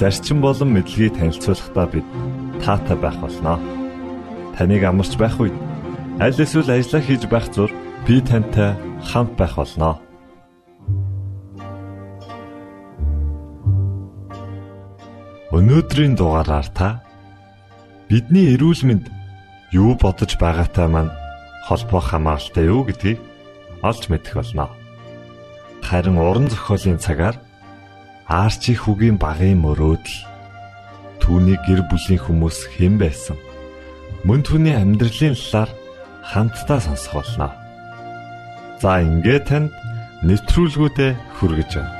зарчим болон мэдлэгийг танилцуулахдаа бид таатай байх болноо. Таныг амарч байх үед аль эсвэл ажиллаа хийж байх зур би тантай хамт байх болноо. Өнөөдрийн дугаараар та бидний эрүүл мэнд юу бодож байгаатай маань холбоо хамааралтай юу гэдгийг олж мэдэх болноо. Харин уран зохиолын цагаар Арчи хүүгийн багын мөрөөдөл түүний гэр бүлийн хүмүүс хэн байсан? Мөн түүний амьдралын талаар хамтдаа сонсох болно. За ингээд танд нэвтрүүлгүүдэд хүргэж байна.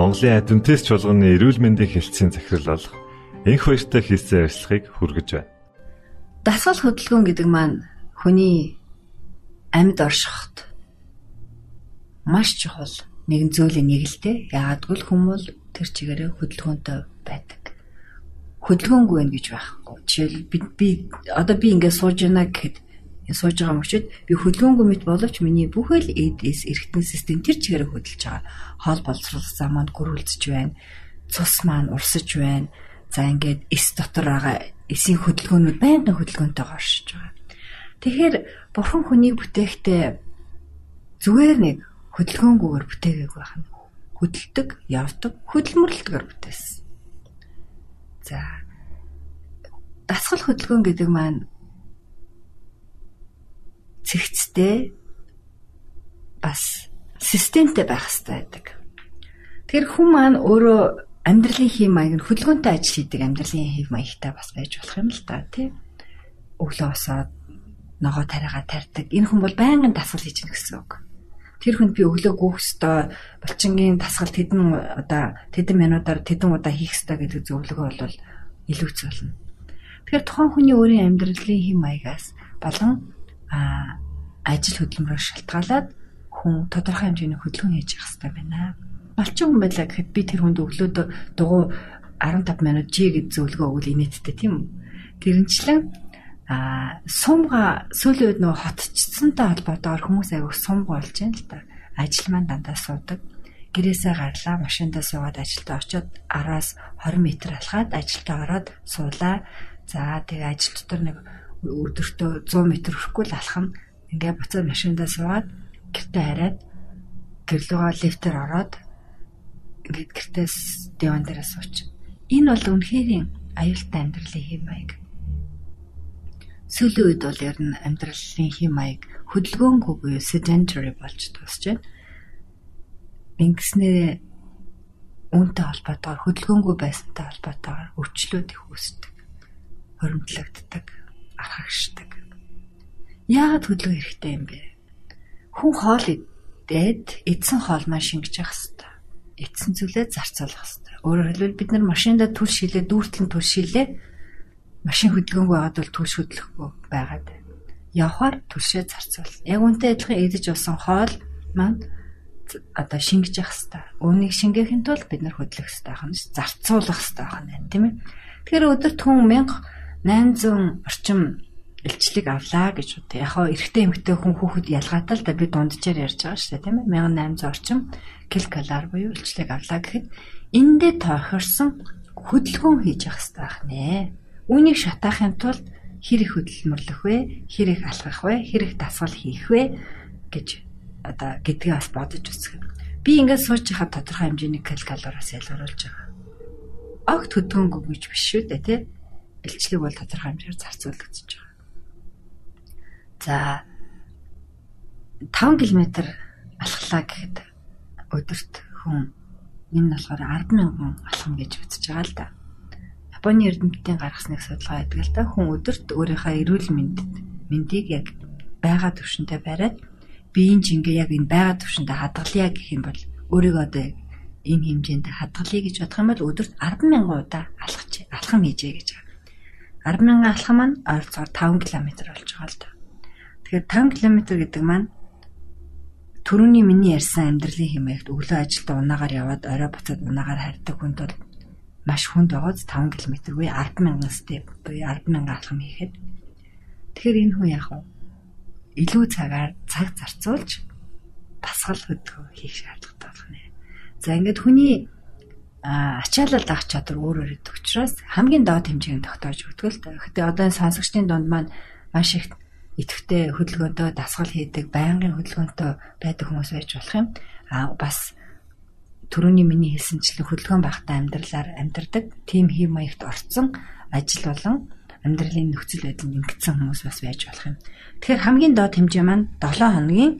Монголын адвентист чуулганы эрүүл мэндийн хэлтсийн захирал болох энх баяртай хийсэн ажиллахыг хүргэж байна. Дасгал хөдөлгөөн гэдэг маань хүний амьд оршиход маш чухал нэгэн зүйлийн нэг л дээ. Яагадгүй л хүмүүс тэр чигээрээ хөдөлгөөнтэй байдаг. Хөдөлгөөнгүй байх гэж байхгүй. Жишээл би би одоо би ингээд сууж байна гэхэд сууж байгаа мөчөд би хөдөлгөөнгүй мэт боловч миний бүхэл эдээс эргэтэн систем тэр чигээр хөдөлж байгаа. Хоол боловсруулах зам маань гөрүүлдэж байна. Цус маань урсаж байна. За ингээд эс дотор байгаа эсийн хөдөлгөөнүүд байнгын хөдөлгөөнтэй оршиж байгаа. Тэгэхээр бурхан хүнийг бүтээхдээ зүгээр нэг хөдөлгөөнгүйгээр бүтээгээг байх нь. Хөдөлдөг, явдаг, хөдөлмөрлөлтөөр бүтээсэн. За дасгал хөдөлгөөн гэдэг маань цэгцтэй бас системтэй байх хэрэгтэй байдаг. Тэгэхээр хүн маань өөрөө амьдралын хэм маяг нь хөдөлгөөнтэй ажил хийдэг амьдралын хэм маягтай бас байж болох юм л та тий. Өглөө босоод ногоо тариагаа тарьдаг. Энэ хүн бол байнгын дасгал хийж гэнэ гэсэн үг. Тэр хүнд би өглөө гүөх ёстой, булчингийн дасгал тэдэн одоо тэдэн минутаар тэдэн удаа хийх ёстой гэдэг зөвлөгөө бол илүүц болно. Тэгэхээр тухайн хүний өөрийн амьдралын хэм маягаас болон ажил хөдөлмөрөөр шалтгаалаад хүн тодорхой хэмжээний хөдөлгөөн хийж явах хэрэгтэй байна. Малчин хүн байлаа гэхэд би тэр хүнд өглөөд дугуй 15 минут жи гэж зөвлөгөө өгвөл инээдтэй тийм үү? Тэрнчлэн а сумга сүүлийн үед нөө хотчсантай холбоотойгоор хүмүүс аяг сумга болж байна л да. Ажил маань дандаа суудаг. Гэрээсээ гарлаа, машиндаа суугаад ажилдаа очиод 10-аас 20 м алхаад ажилдаа ороод суулаа. За тэгээ ажил дотор нэг өдөртөө 100 м хүрэхгүй л алхам ингээ буцаад машиндаа суугаад гэртээ хараад гэрлүүгээ лифтээр ороод ингээд гэртээс диван дээр сууч. Энэ бол үнэхээр аюултай амьдралын хэм маяг. Сүүлийн үед бол ер нь амьдралын хэм маяг хөдөлгөөнгүй буюу sedentary болж дуусч байна. Ингэснээр үүнтэй холбоотойгоор хөдөлгөөнгүй байсантай холбоотойгоор өвчлүүд их үүсдэг. Хоримтлагддаг архагшдаг. Яагаад хөдөлгөөн хэрэгтэй юм бэ? Хүн хоол идээд эдсэн хоол маань шингэж явах хэрэгтэй. Эдсэн зүйлээ зарцуулах хэрэгтэй. Өөрөөр хэлбэл бид нар машиндаа түл шилээ, дүүртлэн түл шилээ. Машин хөдөлгөөнгүй байгаад бол түлш хөдлөхгүй байгаад. Явхаар түлшээ зарцуул. Яг үнтэй адилхан эдэж уусан хоол маань одоо шингэж явах хэрэгтэй. Үүнийг шингээхин тулд бид нар хөдлөх хэрэгтэй байна. Зарцуулах хэрэгтэй байна, тийм ээ. Тэгэхээр өдөрт хүн 1000 800 орчим илчлэг авлаа гэж бод. Яг хоо эрэгтэй эмэгтэй хүн хүүхэд ялгаатай л да би дунджаар ярьж байгаа шүү дээ тийм ээ 1800 орчим килкалар буюу илчлэг авлаа гэхэд эндээ тохирсон хөдөлгөөн хийж явах хэрэгтэй байх нэ. Үүнийг шатаахын тулд хэр их хөдөлмөрлөх вэ? Хэр их алхах вэ? Хэр их дасгал хийх вэ гэж одоо гэдгээ бас бодож үзэх. Би ингээд сууж хахад тодорхой хэмжээний калориас ялгаруулж байгаа. Огт хөдөлгөөнгүй гэж биш шүү дээ тий. Илчлэг бол тодорхой хэмжээгээр зарцуулагдаж байгаа. За 5 км алхлаа гэхэд өдөрт хүн энэ нь болохоор 100000 алхам гэж үзэж байгаа л да. Японы эрдэмтдийн гаргасныг судалгаа хийдэг л да. Хүн өдөрт өөрийнхөө эрүүл мэндэд мэндийг яг байгаа төвшөнтэй бариад биеийн жингээ яг энэ байгаа төвшөндө хадгалъя гэх юм бол өөрийгөө одоо энэ хэмжээнд хадгалъя гэж бодох юм бол өдөрт 100000 удаа алхаж алхам хийжээ гэж байгаа. 100000 алхам маань ойролцоогоор 5 км болж байгаа л да. Тэгэхээр 5 км гэдэг маань төрөний миний ярьсан амьдралын хэмээгт өглөө ажилдаа унаагаар яваад орой буцаад унаагаар харьдаг хүнд бол маш хүнд байгааз 5 км буюу 100000 степ буюу 100000 алхам хийхэд тэгэхээр энэ хүн яг илүү цагаар цаг зарцуулж дасгал хөдөлгөөн хийх шаардлагатай болох нэ. За ингээд хүний ачаалал авах чадвар өөр өөр гэдэг учраас хамгийн доод хэмжээнд тогтоож өгдөг л та. Гэтэ одоо сонсогчдын дунд маань маш их идэвхтэй хөдөлгөөнтэй дасгал хийдэг, байнгын хөдөлгөөнтэй байдаг хүмүүс байж болох юм. Аа бас түрүүний миний хэлсэнчлэн хөдөлгөөн багтаа амьдралаар амьдардаг, тим хэв маягт орцсон ажил болон амьдралын нөхцөл байдал нэгдсэн хүмүүс бас байж болох юм. Тэгэхээр хамгийн доод хэмжээ маань 7 хоногийн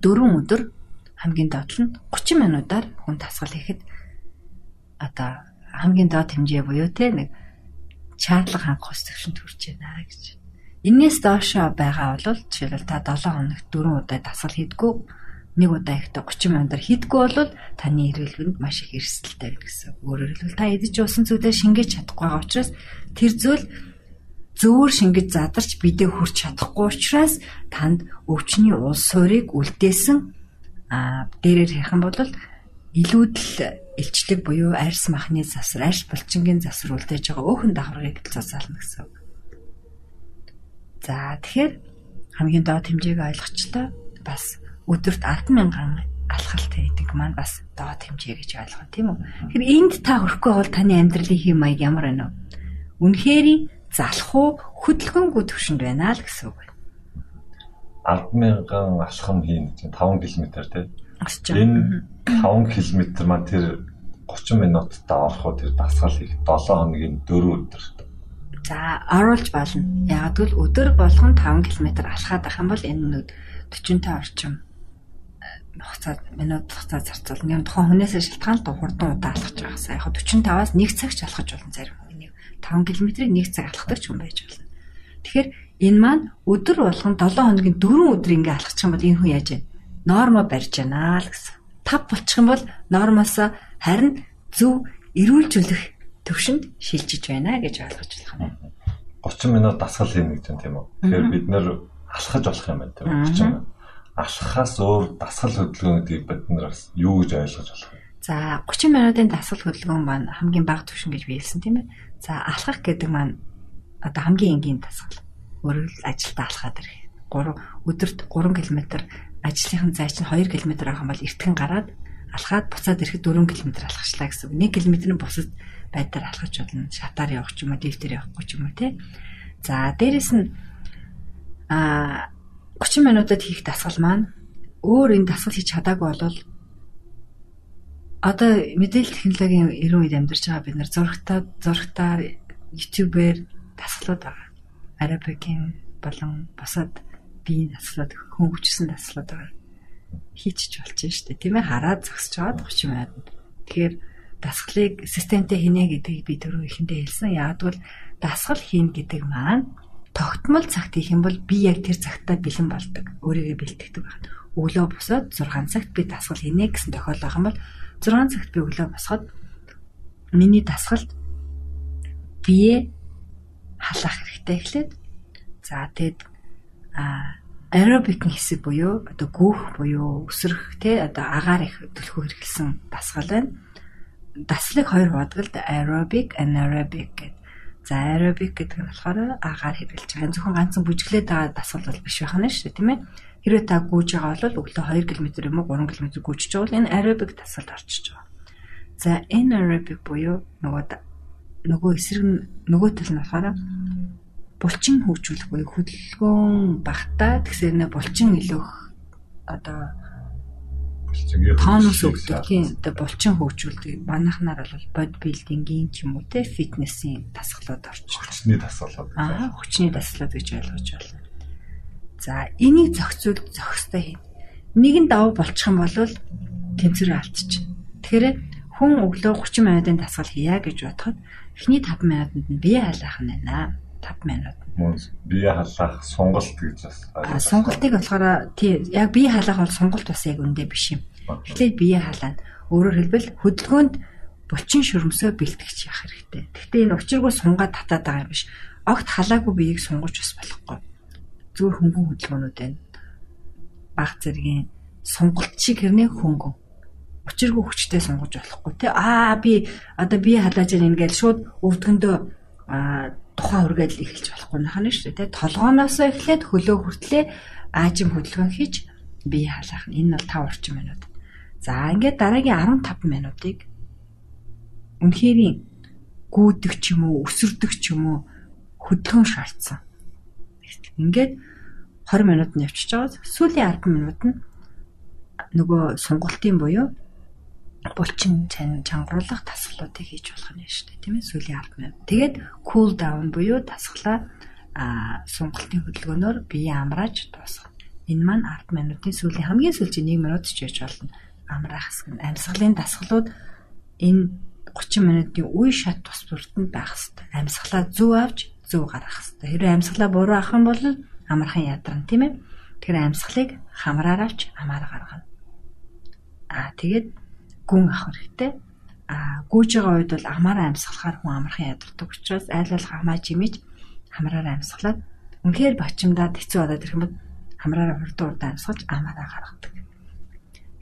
4 өдөр хамгийн доод нь 30 минутаар хүн дасгал хийхэд одоо хамгийн доод хэмжээ буюу те нэг чатлаг ханх ус төвшөнд хүрч байна гэж. Иннээс доошоо байгаа бол жишээлбэл та 7 хоногт 4 удаа дасгал хийдгүү нэг удаа ихтэй 30 минутаар хийдгүү бол таны эргэлгэнд маш их эрсдэлтэй гэсэн. Өөрөөр хэлбэл та эдэж уусан зүйлээ шингээж чадахгүй байгаа учраас тэр зүйл зөөр шингэж задарч бидээ хүрч чадахгүй учраас танд өвчний улс суурийг үлдээсэн а дээрэр хийх юм бол илүүдл илчлэг буюу арьс махны засвар, арьс булчингийн засвар үлдээж байгаа өөхөн давхаргыг зузаална гэсэн үг. За тэгэхээр хамгийн доод хэмжээг ойлгочлоо бас өдөрт 100000 алхалт хийдэг маань бас доод хэмжээ гэж ойлгоо тийм үү. Тэгэхээр энд та хүрэхгүй бол таны амьдралын хэм маяг ямар байна вэ? Үнэхээр залах уу хөдөлгөөнгүй төвшөнд байна л гэсэн үг байна. 100000 алхам хийн гэж 5 км тийм. Энэ 5 км маань тэр 30 минутад орох уу тэр дасгал хийх 7 хоногийн 4 өдөр За оруулж болно. Яг л өдөр болгон 5 км алхаад ах юм бол энэ 45 орчим э, хугацаа минут хугацаа зарцуулна. Яг тухайн хүнээсээ шалтгаан л хурдан удаа алхаж байгаасаа яг 45-аас 1 цагч алхаж болно зарим хүн. 5 км-ийг 1 цаг алхадаг ч юм байж болно. Тэгэхээр энэ маань өдөр болгон 7 хоногийн 4 өдөр ингээ алхачих юм бол энэ хүн яаж вэ? Нормо барьж байна л гэсэн. Тав болчих юм бол нормоосоо харин зөв эрүүлжүүлэх төвшөнд шилжиж байна гэж ойлгож болох юм. 30 минут дасгал хийнэ гэж байна тийм үү. Тэгэхээр бид нэр алхаж болох юм байна тийм 30 минут. Алхахаас өөр дасгал хөдөлгөөн гэдгийг бид нар бас юу гэж ойлгож болох вэ? За 30 минутын дасгал хөдөлгөөн маань хамгийн бага түвшин гэж биелсэн тийм ээ. За алхах гэдэг маань одоо хамгийн энгийн дасгал. Өөрөөр ажилдаа алхаад ирэх. 3 өдөрт 3 км ажлынхан зай чинь 2 км авах юм бол эртхэн гараад алхаад буцаад ирэхэд 4 км алхачлаа гэсэн. 1 км нь бусад байдлаар алхаж болно. Шатаар явах ч юм уу, лифтээр явахгүй ч юм уу тий. За дээрэс нь а 30 минутад хийх дасгал маань өөр энэ дасгал хийж чадаагүй бол одоо мэдээлэл технологийн эрүүл үед амьдарч байгаа бид нар зургатаа зургатаар YouTube-ээр дасгалууд байгаа. Арабикийн болон бусад биеийн дасгалууд хүн хүчсэн дасгалууд байгаа. Хийчих болж штэ тийм ээ хараад зогсож байгаа 30 минут. Тэгэхээр дасгалыг системтэй хийнэ гэдгийг би түрүү ихэндээ хэлсэн. Яагтвэл дасгал хийн гэдэг маань тогтмол цагт хийх юм бол би яг тэр цагтаа бэлэн болдог. Өөрийгөө бэлтгэдэг байна. Өглөө босоод 6 цагт би дасгал хийнэ гэсэн тохиолдол байх юм бол 6 цагт би өглөө босоход миний дасгалд бие халаах хэрэгтэй эхлээд за тэгэд а аэробикийн хэсэг буюу одоо гүөх буюу өсрөх те одоо агаар их төлхөө хэрэглэсэн дасгал байна даслыг хоёр хуваадгалд aerobic, anaerobic гэдэг. За аэробик гэдэг нь болохоор агаар хэрэглэж байгаа. Зөвхөн ганцхан бүжиглээд байгаа дасгал бол биш байх нь шүү дээ, тийм ээ. Хэрвээ та гүйж байгаа бол өглөө 2 км юм уу 3 км гүйжиж байгаа бол энэ аэробик дасгалд орчиж байгаа. За энэ аэробик буюу нөгөө нөгөө эсрэг нөгөө тал нь болохоор булчин хөгжүүлэх буюу хөдөлгөөн багтаа тэгсэр нэ булчин илүүх одоо тонус өгдөг тийм одоо булчин хөгжүүлдэг манайхнаар бол бодибилдингийн ч юм уу те фитнесийн дасгалууд орчих. Хүчний дасгалууд. Аа хүчний дасгалууд гэж ойлгож байна. За энийг зохицуул зохистой хийн. Нэг нь давуу болчих юм бол тэнцвэрээ алдчих. Тэгэхээр хүн өглөө 30 минутын дасгал хийя гэж бодоход эхний 5 минутанд нь бие халаах нь байна. 5 минут. Бие халаах сонголт гэж бас. А сонголтыг болохоор тий яг бие халаах бол сонголт бас яг үндэ биш юм. Эхлээд бие халаана. Өөрөөр хэлбэл хөдөлгөөнд булчин шөрмсөө бэлтгэж явах хэрэгтэй. Гэхдээ энэ учиргүй сунгаад татаад байгаа юм биш. Огт халаагүй биеийг сунгаж бас болохгүй. Зүгээр хөнгөн хөдөлгөөнүүд байна. Баг зэргийн сонголт шиг хэрнээ хөнгөн учиргүй хүчтэй сунгаж болохгүй тий аа би одоо бие халааж ингээд шууд өвдгөндөө тухайн үргээл эхэлж болохгүй нахана шүү дээ. Толгооноос эхлээд хөлөө хүртлээ аажим хөдөлгөөн хийж бие халаах нь энэ бол 5 орчим минут. За ингээд дараагийн 15 минутыг үнэхээр гүйдэг ч юм уу, өсөрдөг ч юм уу хөдөлгөөн шаардсан. Ингээд 20 минут нь явчихж байгаа. Сүүлийн 10 минут нь нөгөө сунгалтын буюу булчин чангаруулах тасгалуудыг хийж болох нь шүү дээ тийм ээ сүүлийн 10 минут. Тэгээд cool down буюу тасглаа а сунгалтын хөдөлгөөнөөр бие амрааж дуусгах. Энэ маань 10 минутын сүүлийн хамгийн сүүлийн 1 минут ч яж болно. Амраах хэсэг нь амьсгалын дасгалууд энэ 30 минутын үе шат тус бүрдэнд байх хэвээр. Амьсгалаа зөв авч зөв гаргах хэвээр. Хэрэв амьсгалаа буруу авах юм бол амархан ядарна тийм ээ. Тэгэхээр амьсгалыг хамраар авч амаар гаргана. Аа тэгээд гүн авах хэрэгтэй. А гүйж байгаа үед бол амаараа амьсгалахаар хүн амархан ядардаг учраас айл ал хамаа жимэж хамраараа амьсгалаад үнэхээр бачимдаад хэцүү болоод ирэх юм бол хамраараа хурдан урдаа амьсгалж амаараа гаргадаг.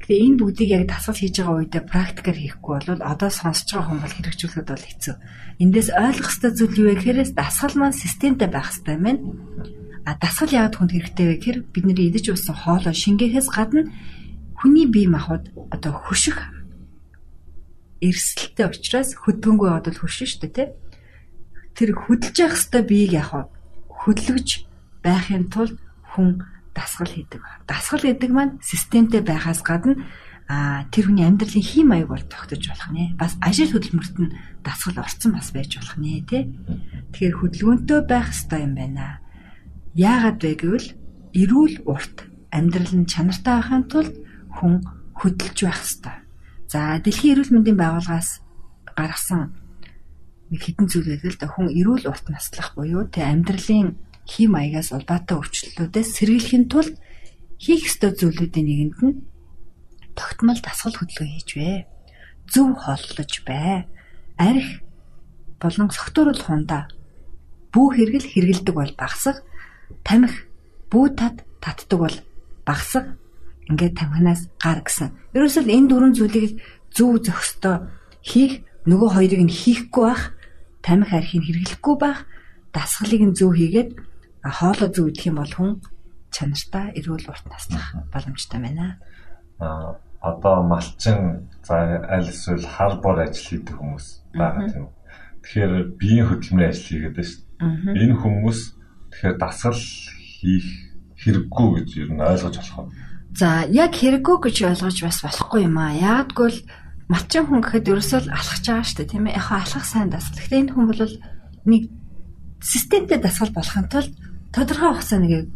Тэгээ энэ бүгдийг яг дасгал хийж байгаа үедээ практикээр хийхгүй бол одоо сонсож байгаа хүн бол хэрэгжүүлэхэд бол хэцүү. Эндээс ойлгох ёстой зүйл юу вэ гэхээр дасгал маань системтэй байх юм байна. А дасгал яагаад хүнд хэрэгтэй вэ гэхээр бидний идэж уусан хоолой шингээхээс гадна хүний бие махбод одоо хөших эрсдэлтэй учраас хөдгөнгөө бодвол хөшин шүү дээ тий. Тэр хөдөлж явах хэвээр биеийг яг хөдлөж байхын тулд хүн дасгал хийдэг. Дасгал гэдэг маань системтэй байхаас гадна а тэр хүний амьдралын хий маяг бол тогтож болох нэ. Бас ажил хөдөлмөрт нь дасгал орцсон бас байж болох нэ тий. Тэгэхээр хөдөлгөөнтэй байх хэрэгтэй юм байна. Яагаад вэ гэвэл эрүүл урт амьдрал нь чанартай байхын тулд хүн хөдөлж байх хэрэгтэй. За дэлхийн эрүүл мэндийн байгууллагаас гаргасан нэг хідэн зүйл байдаг л хүн эрүүл урт наслах буюу тэ амьдралын хим маягаас улбаатай өөрчлөлтүүдээс сэргийлэхин тулд хийх ёстой зүйлүүдийн нэгэнд нь тогтмол дасгал хөдөлгөөн хийж вэ. Зөв хооллож бай. Арх болон согтууруулах хундаа бүү хэрэгэл хэрэгэлдэг бол багсах, тамхи бүү тат татдаг бол багсах ингээд тамхинаас гар гэсэн. Ерөөсөө энэ дөрвөн зүйлийг зөв зохистой хийх нөгөө хоёрыг нь хийхгүй байх, тамхи архийг хэрэглэхгүй байх, дасгалыг нь зөв хийгээд хоолоо зөв идэх юм бол хүн чанартай эрүүл урт наслах боломжтой байна. Аа одоо малчин за аль эсвэл хар бор ажил хийдэг хүмүүс байгаа тийм үү. Тэгэхээр биеийн хөдөлмөрийн ажил хийгээд байна шүү дээ. Энэ хүмүүс тэгэхээр дасгал хийх хэрэггүй гэж ер нь ойлгож болох юм. За яг хэрэггүй гэж ойлгож бас болохгүй юм аа. Яагадгүй л малчин хүн гэхэд ерөөсөө л алхаж байгаа шүү дээ тийм ээ. Яг алхах сайн дасгал. Гэхдээ энэ хүн бол нэг системтэй дасгал болохын тулд тодорхой хугацаа нэг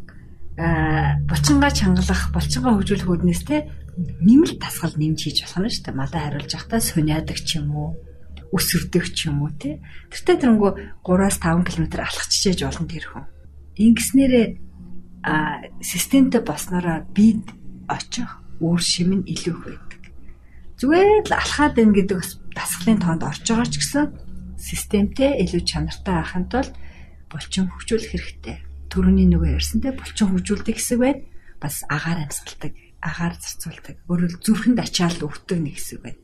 булчингаа чангалах, булчингаа хөгжүүлэх үүднээс те нэмэлт дасгал нэмж хийж болох нь шүү дээ. Малаа хариулж явахдаа суниадаг ч юм уу, өсөрдөг ч юм уу те. Тэртээ тэрнгүү 3-5 км алхачиж болно тэр хүн. Ингэснээрээ а системтэй болсноороо бид очих үр шим нь илүү их байдаг. Зүгээр л алхаад байна гэдэг бас дасгалын тоонд орж байгаа ч гэсэн системтэй илүү чанартай байхын тулд булчин хөгжүүлэх хэрэгтэй. Төрөний нөгөө ярьсантай булчин хөгжүүлдэг хэсэг байна. Бас агаар амьсгалдаг, агаар зарцуулдаг. Өөрөөр зүрхэнд ачаал өвдөг нэг хэсэг байна.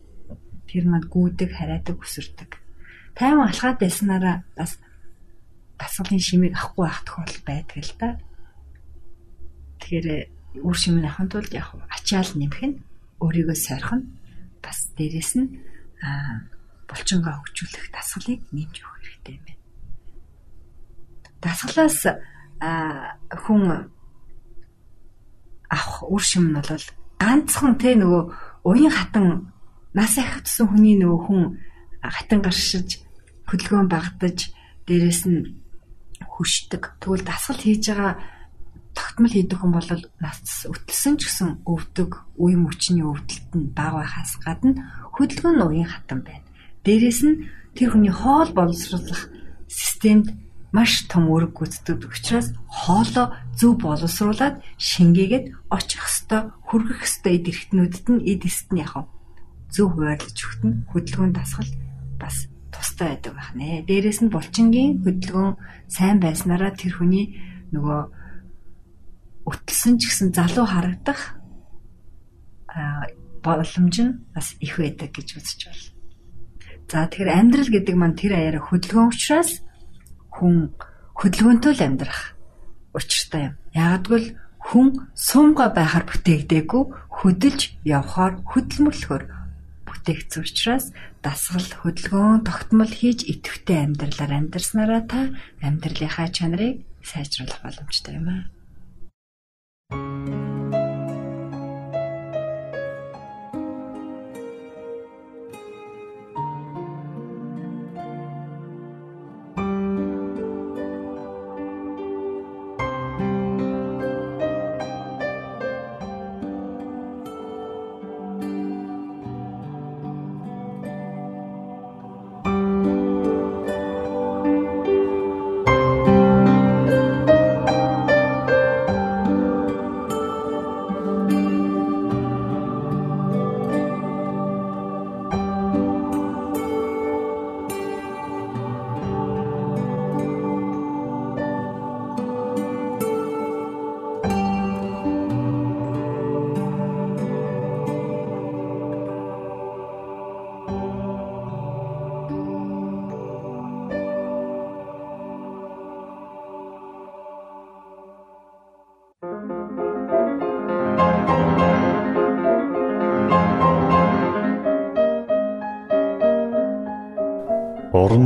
Тэр маань гүйдэг, хараадаг, өсөрдөг. Тайван алхаад байснараа бас дасгалын шимийг авахгүй байх тохиолдол байдаг л да. Тэгэхээр үр шимийг авахын тулд яг ачаал нэмэх нь өөрийгөө сойрох нь бас дээрэс нь булчингаа хөгжүүлэх дасгалыг нэмж өгөх хэрэгтэй юм байна. Дасгалаас хүн авах үр шим нь бол ганцхан те нөгөө уян хатан нас ахицсан хүний нөгөө хүн хатан гаршиж хөдөлгөөн багтаж дээрэс нь хүшдэг. Тэгвэл дасгал хийж байгаа тогтмол хийдэг хүн бол нас өтлсөн ч гэсэн өвдөг, үе мөчний өвдөлт нь бага байхаас гадна хөдөлгөөн нь уян хатан байна. Дээрэс нь тэр хүний хоол боловсруулах системд маш том үүрэг гүйцэтгэдэг учраас хоолоо зөв боловсруулад шингээгээд очих хөстө хүргэх хөстө эд эрхтнүүдэд нь эд эст нь яхав зөв хуваарлаж өгт нь хөдөлгөөн дасгал бас тустай байдаг байх нэ. Дээрээс нь булчингийн хөдөлгөөн сайн байснараа тэр хүний нөгөө өтөлсөн ч гэсэн залуу харагдах боломж нь бас их байдаг гэж үзэж байна. За тэгэхээр амьдрал гэдэг маань тэр аяараа хөдөлгөөн учраас хүн хөдөлгөөнтэй л амьдрах учиртай юм. Ягдгүйл хүн суумга байхаар бүтээгдээгүй хөдөлж явхаар хөдөлмөрлөхөөр бүтээгдсэн учраас дасгал хөдөлгөөн тогтмол хийж идэвхтэй амьдралаар амьдрснараа та амьдралынхаа чанарыг сайжруулах боломжтой юм аа. Música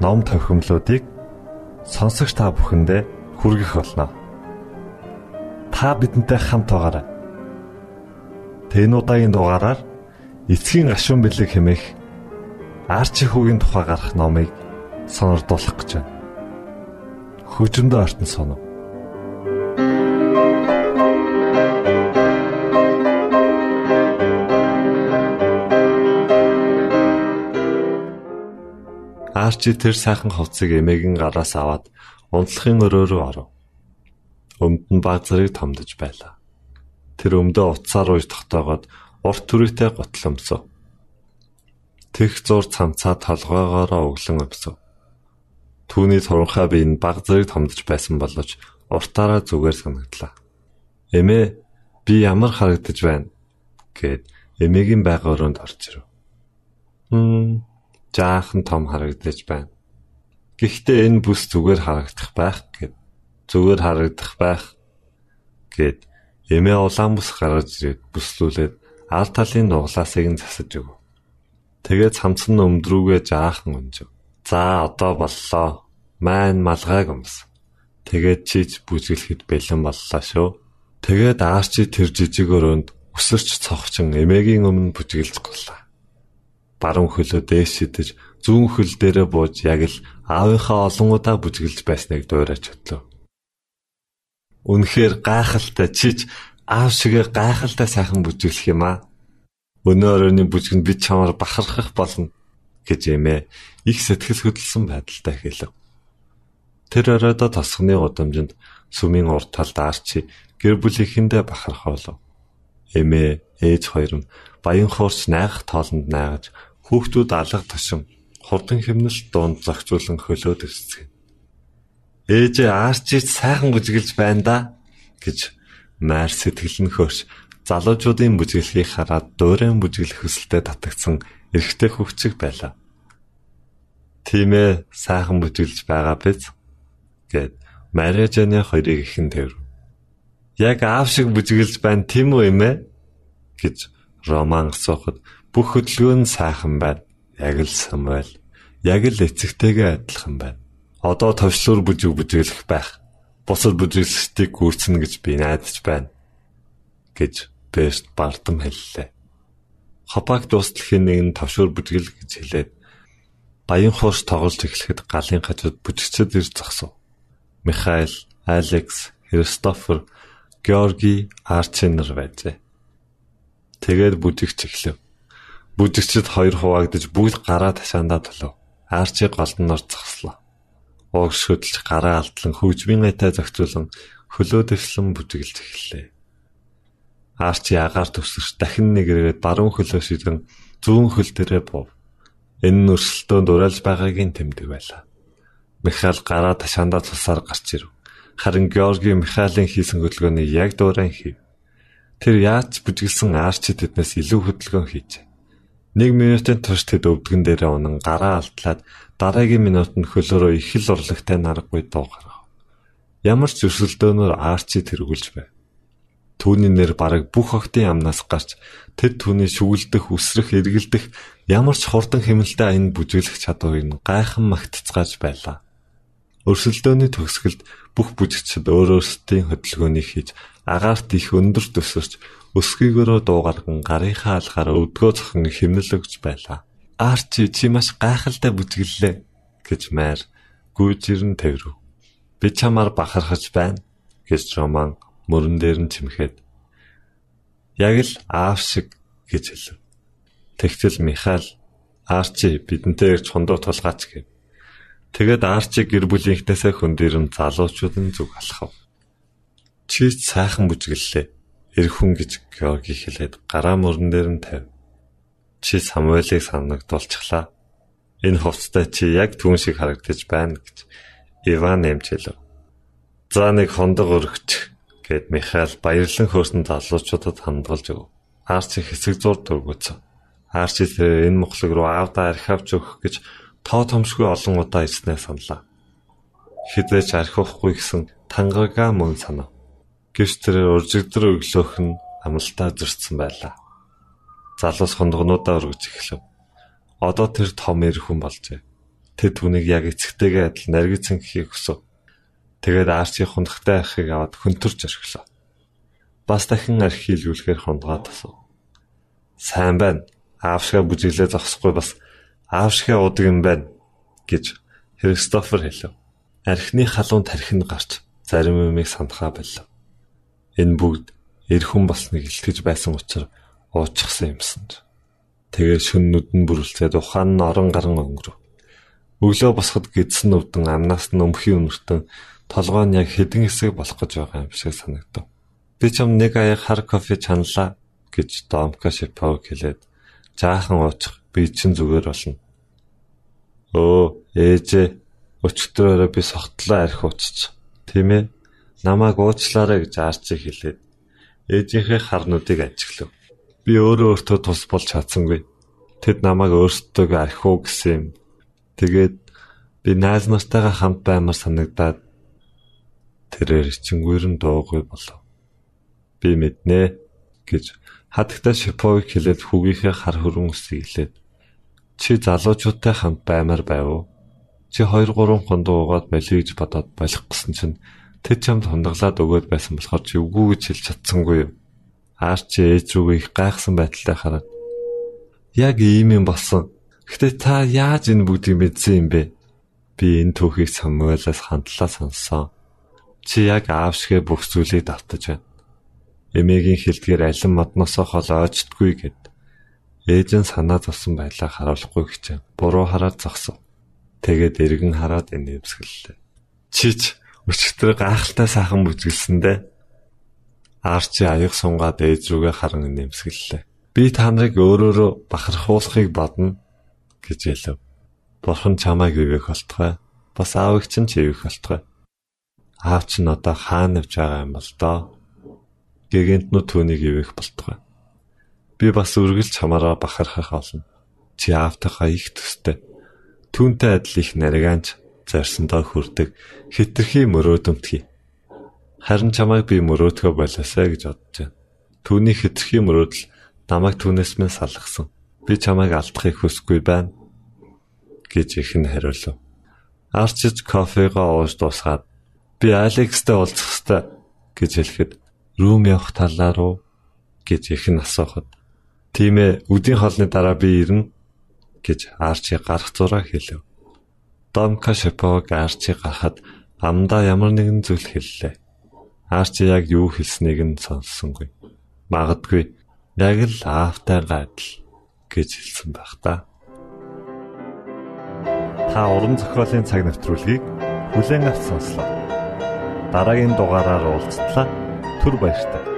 ном тохиомлуудыг сонсогч та бүхэндээ хүргэх болно. Та бидэнтэй хамт байгаарай. Тэн удаагийн дугаараар эцгийн гашуун бэлэг хэмээх арчи хүүгийн тухай гарах номыг сонирдуулах гэж байна. Хөжөндөө артн сонов. Арчи тэр сайхан хувцсыг эмээгийн гараас аваад унтлахын өрөө рүү оров. Өмд нь баг зэрэг томдож байлаа. Тэр өмдөө утсаар ууж тогтоогоод урт түрээтэй готл өмсөв. Тэг зур цамцаа толгоогоороо өглөн өмсөв. Түүний туранхай бие нь баг зэрэг томдож байсан боловч уртаараа зүгээр санагдлаа. Эмээ би ямар харагдаж байна гэд эмээгийн байга өрөөнд орж ирв. Хм жаахан том харагдаж байна. Гэхдээ энэ бүс зүгээр харагдах байх гэд зүгээр харагдах байх гэд эмээ улаан бүс гаргаж ирээд бүслүүлээд аль талын нуглаасыг нь засаж өг. Тэгээд цамцсан өмдрүүгээ жаахан унжив. За одоо боллоо. Маань малгайг өмс. Тэгээд чиж бүжгэлэхэд бэлэн боллоо шүү. Тэгээд аарчи тэр жижиг өрөөнд өсөрч цогчин эмээгийн өмнө бүжгэлж голлаа баруун хөлөө дээш шидэж зүүн хөл дээрээ бууж яг л аавынхаа олон удаа бүжгэлж байсныг дуурайч хөтлөө. Үнэхээр гайхалтай чиж аав шигээ гайхалтай сайхан бүжиглэх юм аа. Өнөө өрөөний бүжгэнд бид чамаар бахархах болно гэж эмээ их сэтгэл хөдлөсөн байдалтай хэлв. Тэр оройдоо тосгоны удамжинд сүмийн урд талд Арчи гэр бүлийнхэндээ бахархаа болов. Эмээ, ээж хоёр нь баян хуурч найгах тоолонд найгаж хүүхдүүд алга тушин хурдан хэмнэлт дунд зохицуулан хөлөөд ирцгэв. Ээжээ Арчиж сайхан бүжгэлж байна да гэж Маар сэтгэл нь хөөш залуучуудын бүжиглэхийг хараад дуурайн бүжиглэх хүсэлтэд татагдсан эрэгтэй хөвчөг байлаа. Тийм ээ, сайхан бүжиглж байгаа биз? гэд Марижаны хоёрыг ихэн тэрв. Яг аав шиг бүжиглж байна тийм үү эмээ? гэж Роман асуухад бүх хөдөлгөөн сайхан байна. Яг л Самуэль. Яг л эцэгтэйгээ адилхан байна. Одоо товчлуур бүжиг бүжиглэх байх. Бусад бүжиглэгчдийг гүрцэнэ гэж би найдаж байна. гэж Бэст бардам хэллээ. Хопаг дуусталхийн нэг нь товшуур бүжгэл гэж хэлээд баян хуурш тоглож эхлэхэд галын хажууд бүжигчд ирж зогсов. Михаил, Алекс, Христофер, Георги, Арчинер байжээ. Тэгээд бүжигч эхлэв. Бүжигчд хоёр хуваагдж бүгд гараа ташаандаа төлөв. Арчи голдноор зогслоо. Ууг шөдөлж гараа алдлан хөвжмийн гайтай зохицуулан хөлөө дэвслэн бүжиглж эхэллээ. Арчи агаар төвсөрч дахин нэг ирээд баруун хөлөө шидэн зүүн хөл дээрээ бов. Энэ нөрсөлтөнд урайлж байгааг нь тэмдэг байлаа. Михаил гараа ташаандаа тулсаар гарч ирв. Харин Георги Михаилын хийсэн хөдөлгөөний яг дуурайн хийв. Тэр яаж бүжиглсэн арчид эднээс илүү хөдөлгөөн хийж 1 минутын турш тэд өвдгөн дээрээ унан гараа алдлаад дараагийн минутанд хөлөөрөө их л урлагтай наргагүй дуу гаргав. Ямар ч зөрсөлдөөнөөр Арчи тэргүүлж байв. Түүний нэр бараг бүх охтын амнаас гарч тэд түүний шүглдэх, үсрэх, эргэлдэх ямар ч хурдан хэмнэлтэй аян бүжиглэх чадварыг нь гайхан магтцгааж байлаа. Өрсөлдөөний төгсгөлд бүх бүжигчид өөр өөрсдийн хөдөлгөөнийг хийж агаарт их өндөр төсөрч өсгийгөрөө дуугарган гарынхаа алгаар өвдгөө зохин хэмнэл өгч байлаа. Арчи чи маш гайхалтай бүжигллээ гэж майр гүйжирэн тэрв. Би чамаар бахархаж байна гэж Роман мөрөн дээр нь чимхэд яг л аав шиг гэж хэлв. Тэгтэл Михаил Арчи бидэнтэй ирж хондоо тулгаач гэв. Тэгээд Арчи гэр бүлийнхнээсээ хөндөрн залуучуудын зүг алхав. Чи сайхан бүжгэллээ. Эр хүн гэж Георги хэлээд гараа мөрөн дээр нь тавь. Чи Самуэлийг санагдуулчихлаа. Энэ хувцастай чи яг түн шиг харагдаж байна гэж Иван нэмж хэлв. За нэг хондог өргөч гэд Михаил баярлан хөөсөн залуучуудад хандгалж өг. Арчи хэсэг зур дөргөцсөн. Арчи тэр энэ мохлог руу аавда архи авч өгөх гэж тоо томшгүй олон удаа ирснээ саналаа. Хизээч архихгүй гэсэн тангага мөн санав. Гэвч тэр уржигдэр өглөөх нь амлалтаа зөрчсөн байлаа. Залуус хондгонуудаа өргөж эхлэв. Одоо тэр том эр хүн болжээ. Тэд түүнийг яг эцэгтэйгээ адил наргицсан гэхийг хүсв. Тэгээд Арчи хундахтай архийг аваад хөнтөрч орхилоо. Бас дахин архи хийлгүүлэхээр хундгаа тасав. Сайн байна. Аавшгаа бүжиглээ зогсохгүй бас аавшгаа удаг юм байна гэж Христофер хэлв. Архины халуун тархинд гарч зарим юмыг сандхаа болов. Энэ бүгд эр хүн болсныг илтгэж байсан учраас уучсан юмсан. Тэгээ шүн нүдэн бүрэлцээд ухаан нь орон гарan өнгөрөв. Өглөө босоход гидсэн өвдөн амнаас нь өмхийн өнөртөн толгой нь яг хэдэн хэсэг болох гэж байгаа юм шиг санагдав. Би ч юм нэг аяг хар кофе чаналаа гэж Домка Шипог хэлээд жаахан уучих би чинь зүгээр болно. Өө ээжээ өчтөрөөрөө би согтлоо арх ууччих. Тийм ээ. Намааг уучлаарай гэж Арчи хэлээд ээжийнхээ харнуудыг ажиглав. Би өөрөө өөртөө тус болж чадсангүй. Тэд намайг өөрсдөө архив гэсэн юм. Тэгээд би найз нартайгаа хамт баймар санагдаад тэрээр ичингүүр нь дуугүй болов. Би мэднэ гэж хатагта Шиповыг хэлээд хүүгийнхээ хар хөрөн үсэглээд чи залуучуудтай хамт баймаар байв уу? Чи 2 3 хондоо угаад болиё гэж бодоод болох гэсэн чинь тэд чамд хундаглаад өгөөд байсан болохоор чи үгүй гэж хэлж чадсангүй юу? Аар чи ээж рүүгээ их гайхсан байдалтай хараад яг ийм юм болсон. Гэтэ та яаж энэ бүгдийг мэдсэн юм бэ? Би энэ түүхийг Самуэлаас хандлаа сонссон. Чи яг аав шигэ бүх зүйлийг давтаж байна. Эмээгийн хэлдгээр алин модносоо хол ойчтгүй гэд. Ээж нь санаа зовсон байлаа харуулахгүй гэчээ. Буруу хараад зогсов. Тэгээд эргэн хараад энэ өвсгөллээ. Чич өчтөр гайхалтай сайхан бүжгэлсэндэ Арчи аяг сунгаад ээж рүүгээ харан нэмсгэллээ. Би та нарыг өөрөөрөө бахархуулахыг бодно гэж хэлв. Бурхан чамайг ивэх болтугай. Бас аавыг чинь ч ивэх болтугай. Аав чинь одоо хаана явж байгаа юм бол доо. Гэгэнтнүү түүнийг ивэх болтугай. Би бас үргэлж чамаараа бахархах олно. Чи аавтайхаа их төстэй. Түүнтэй адил их наригаанч зарсандаа хүрдэг хитрхи мөрөөдөмтгий. Харин чамайг би мөрөөдгөө болоосаа гэж бодож байна. Түүний хитрхи мөрөөдөл намайг түүнээс минь салгасан. Би чамайг алдахыг хүсэхгүй байна гэж ихэн хариулв. Арчиж кофегоо ууж дуусгаад би Алекстэй уулзах ёстой гэж хэлэхэд рүүм явах талаа руу гэж ихэн асуухад Тийм ээ, үдийн хоолны дараа би ирнэ гэж Арчи гарах зураг хэлв. Домка Шипог Арчи гарахад амдаа ямар нэгэн зүйл хэллээ. Арчи яг юу хэлснийг нь сонссонгүй. Магадгүй яг л аавтай гадал гэж хэлсэн байх та. Та уран зохиолын цаг навтруулгийг бүлээн авч сонслоо. Дараагийн дугаараар уулзтлаа. Түр баярлалаа.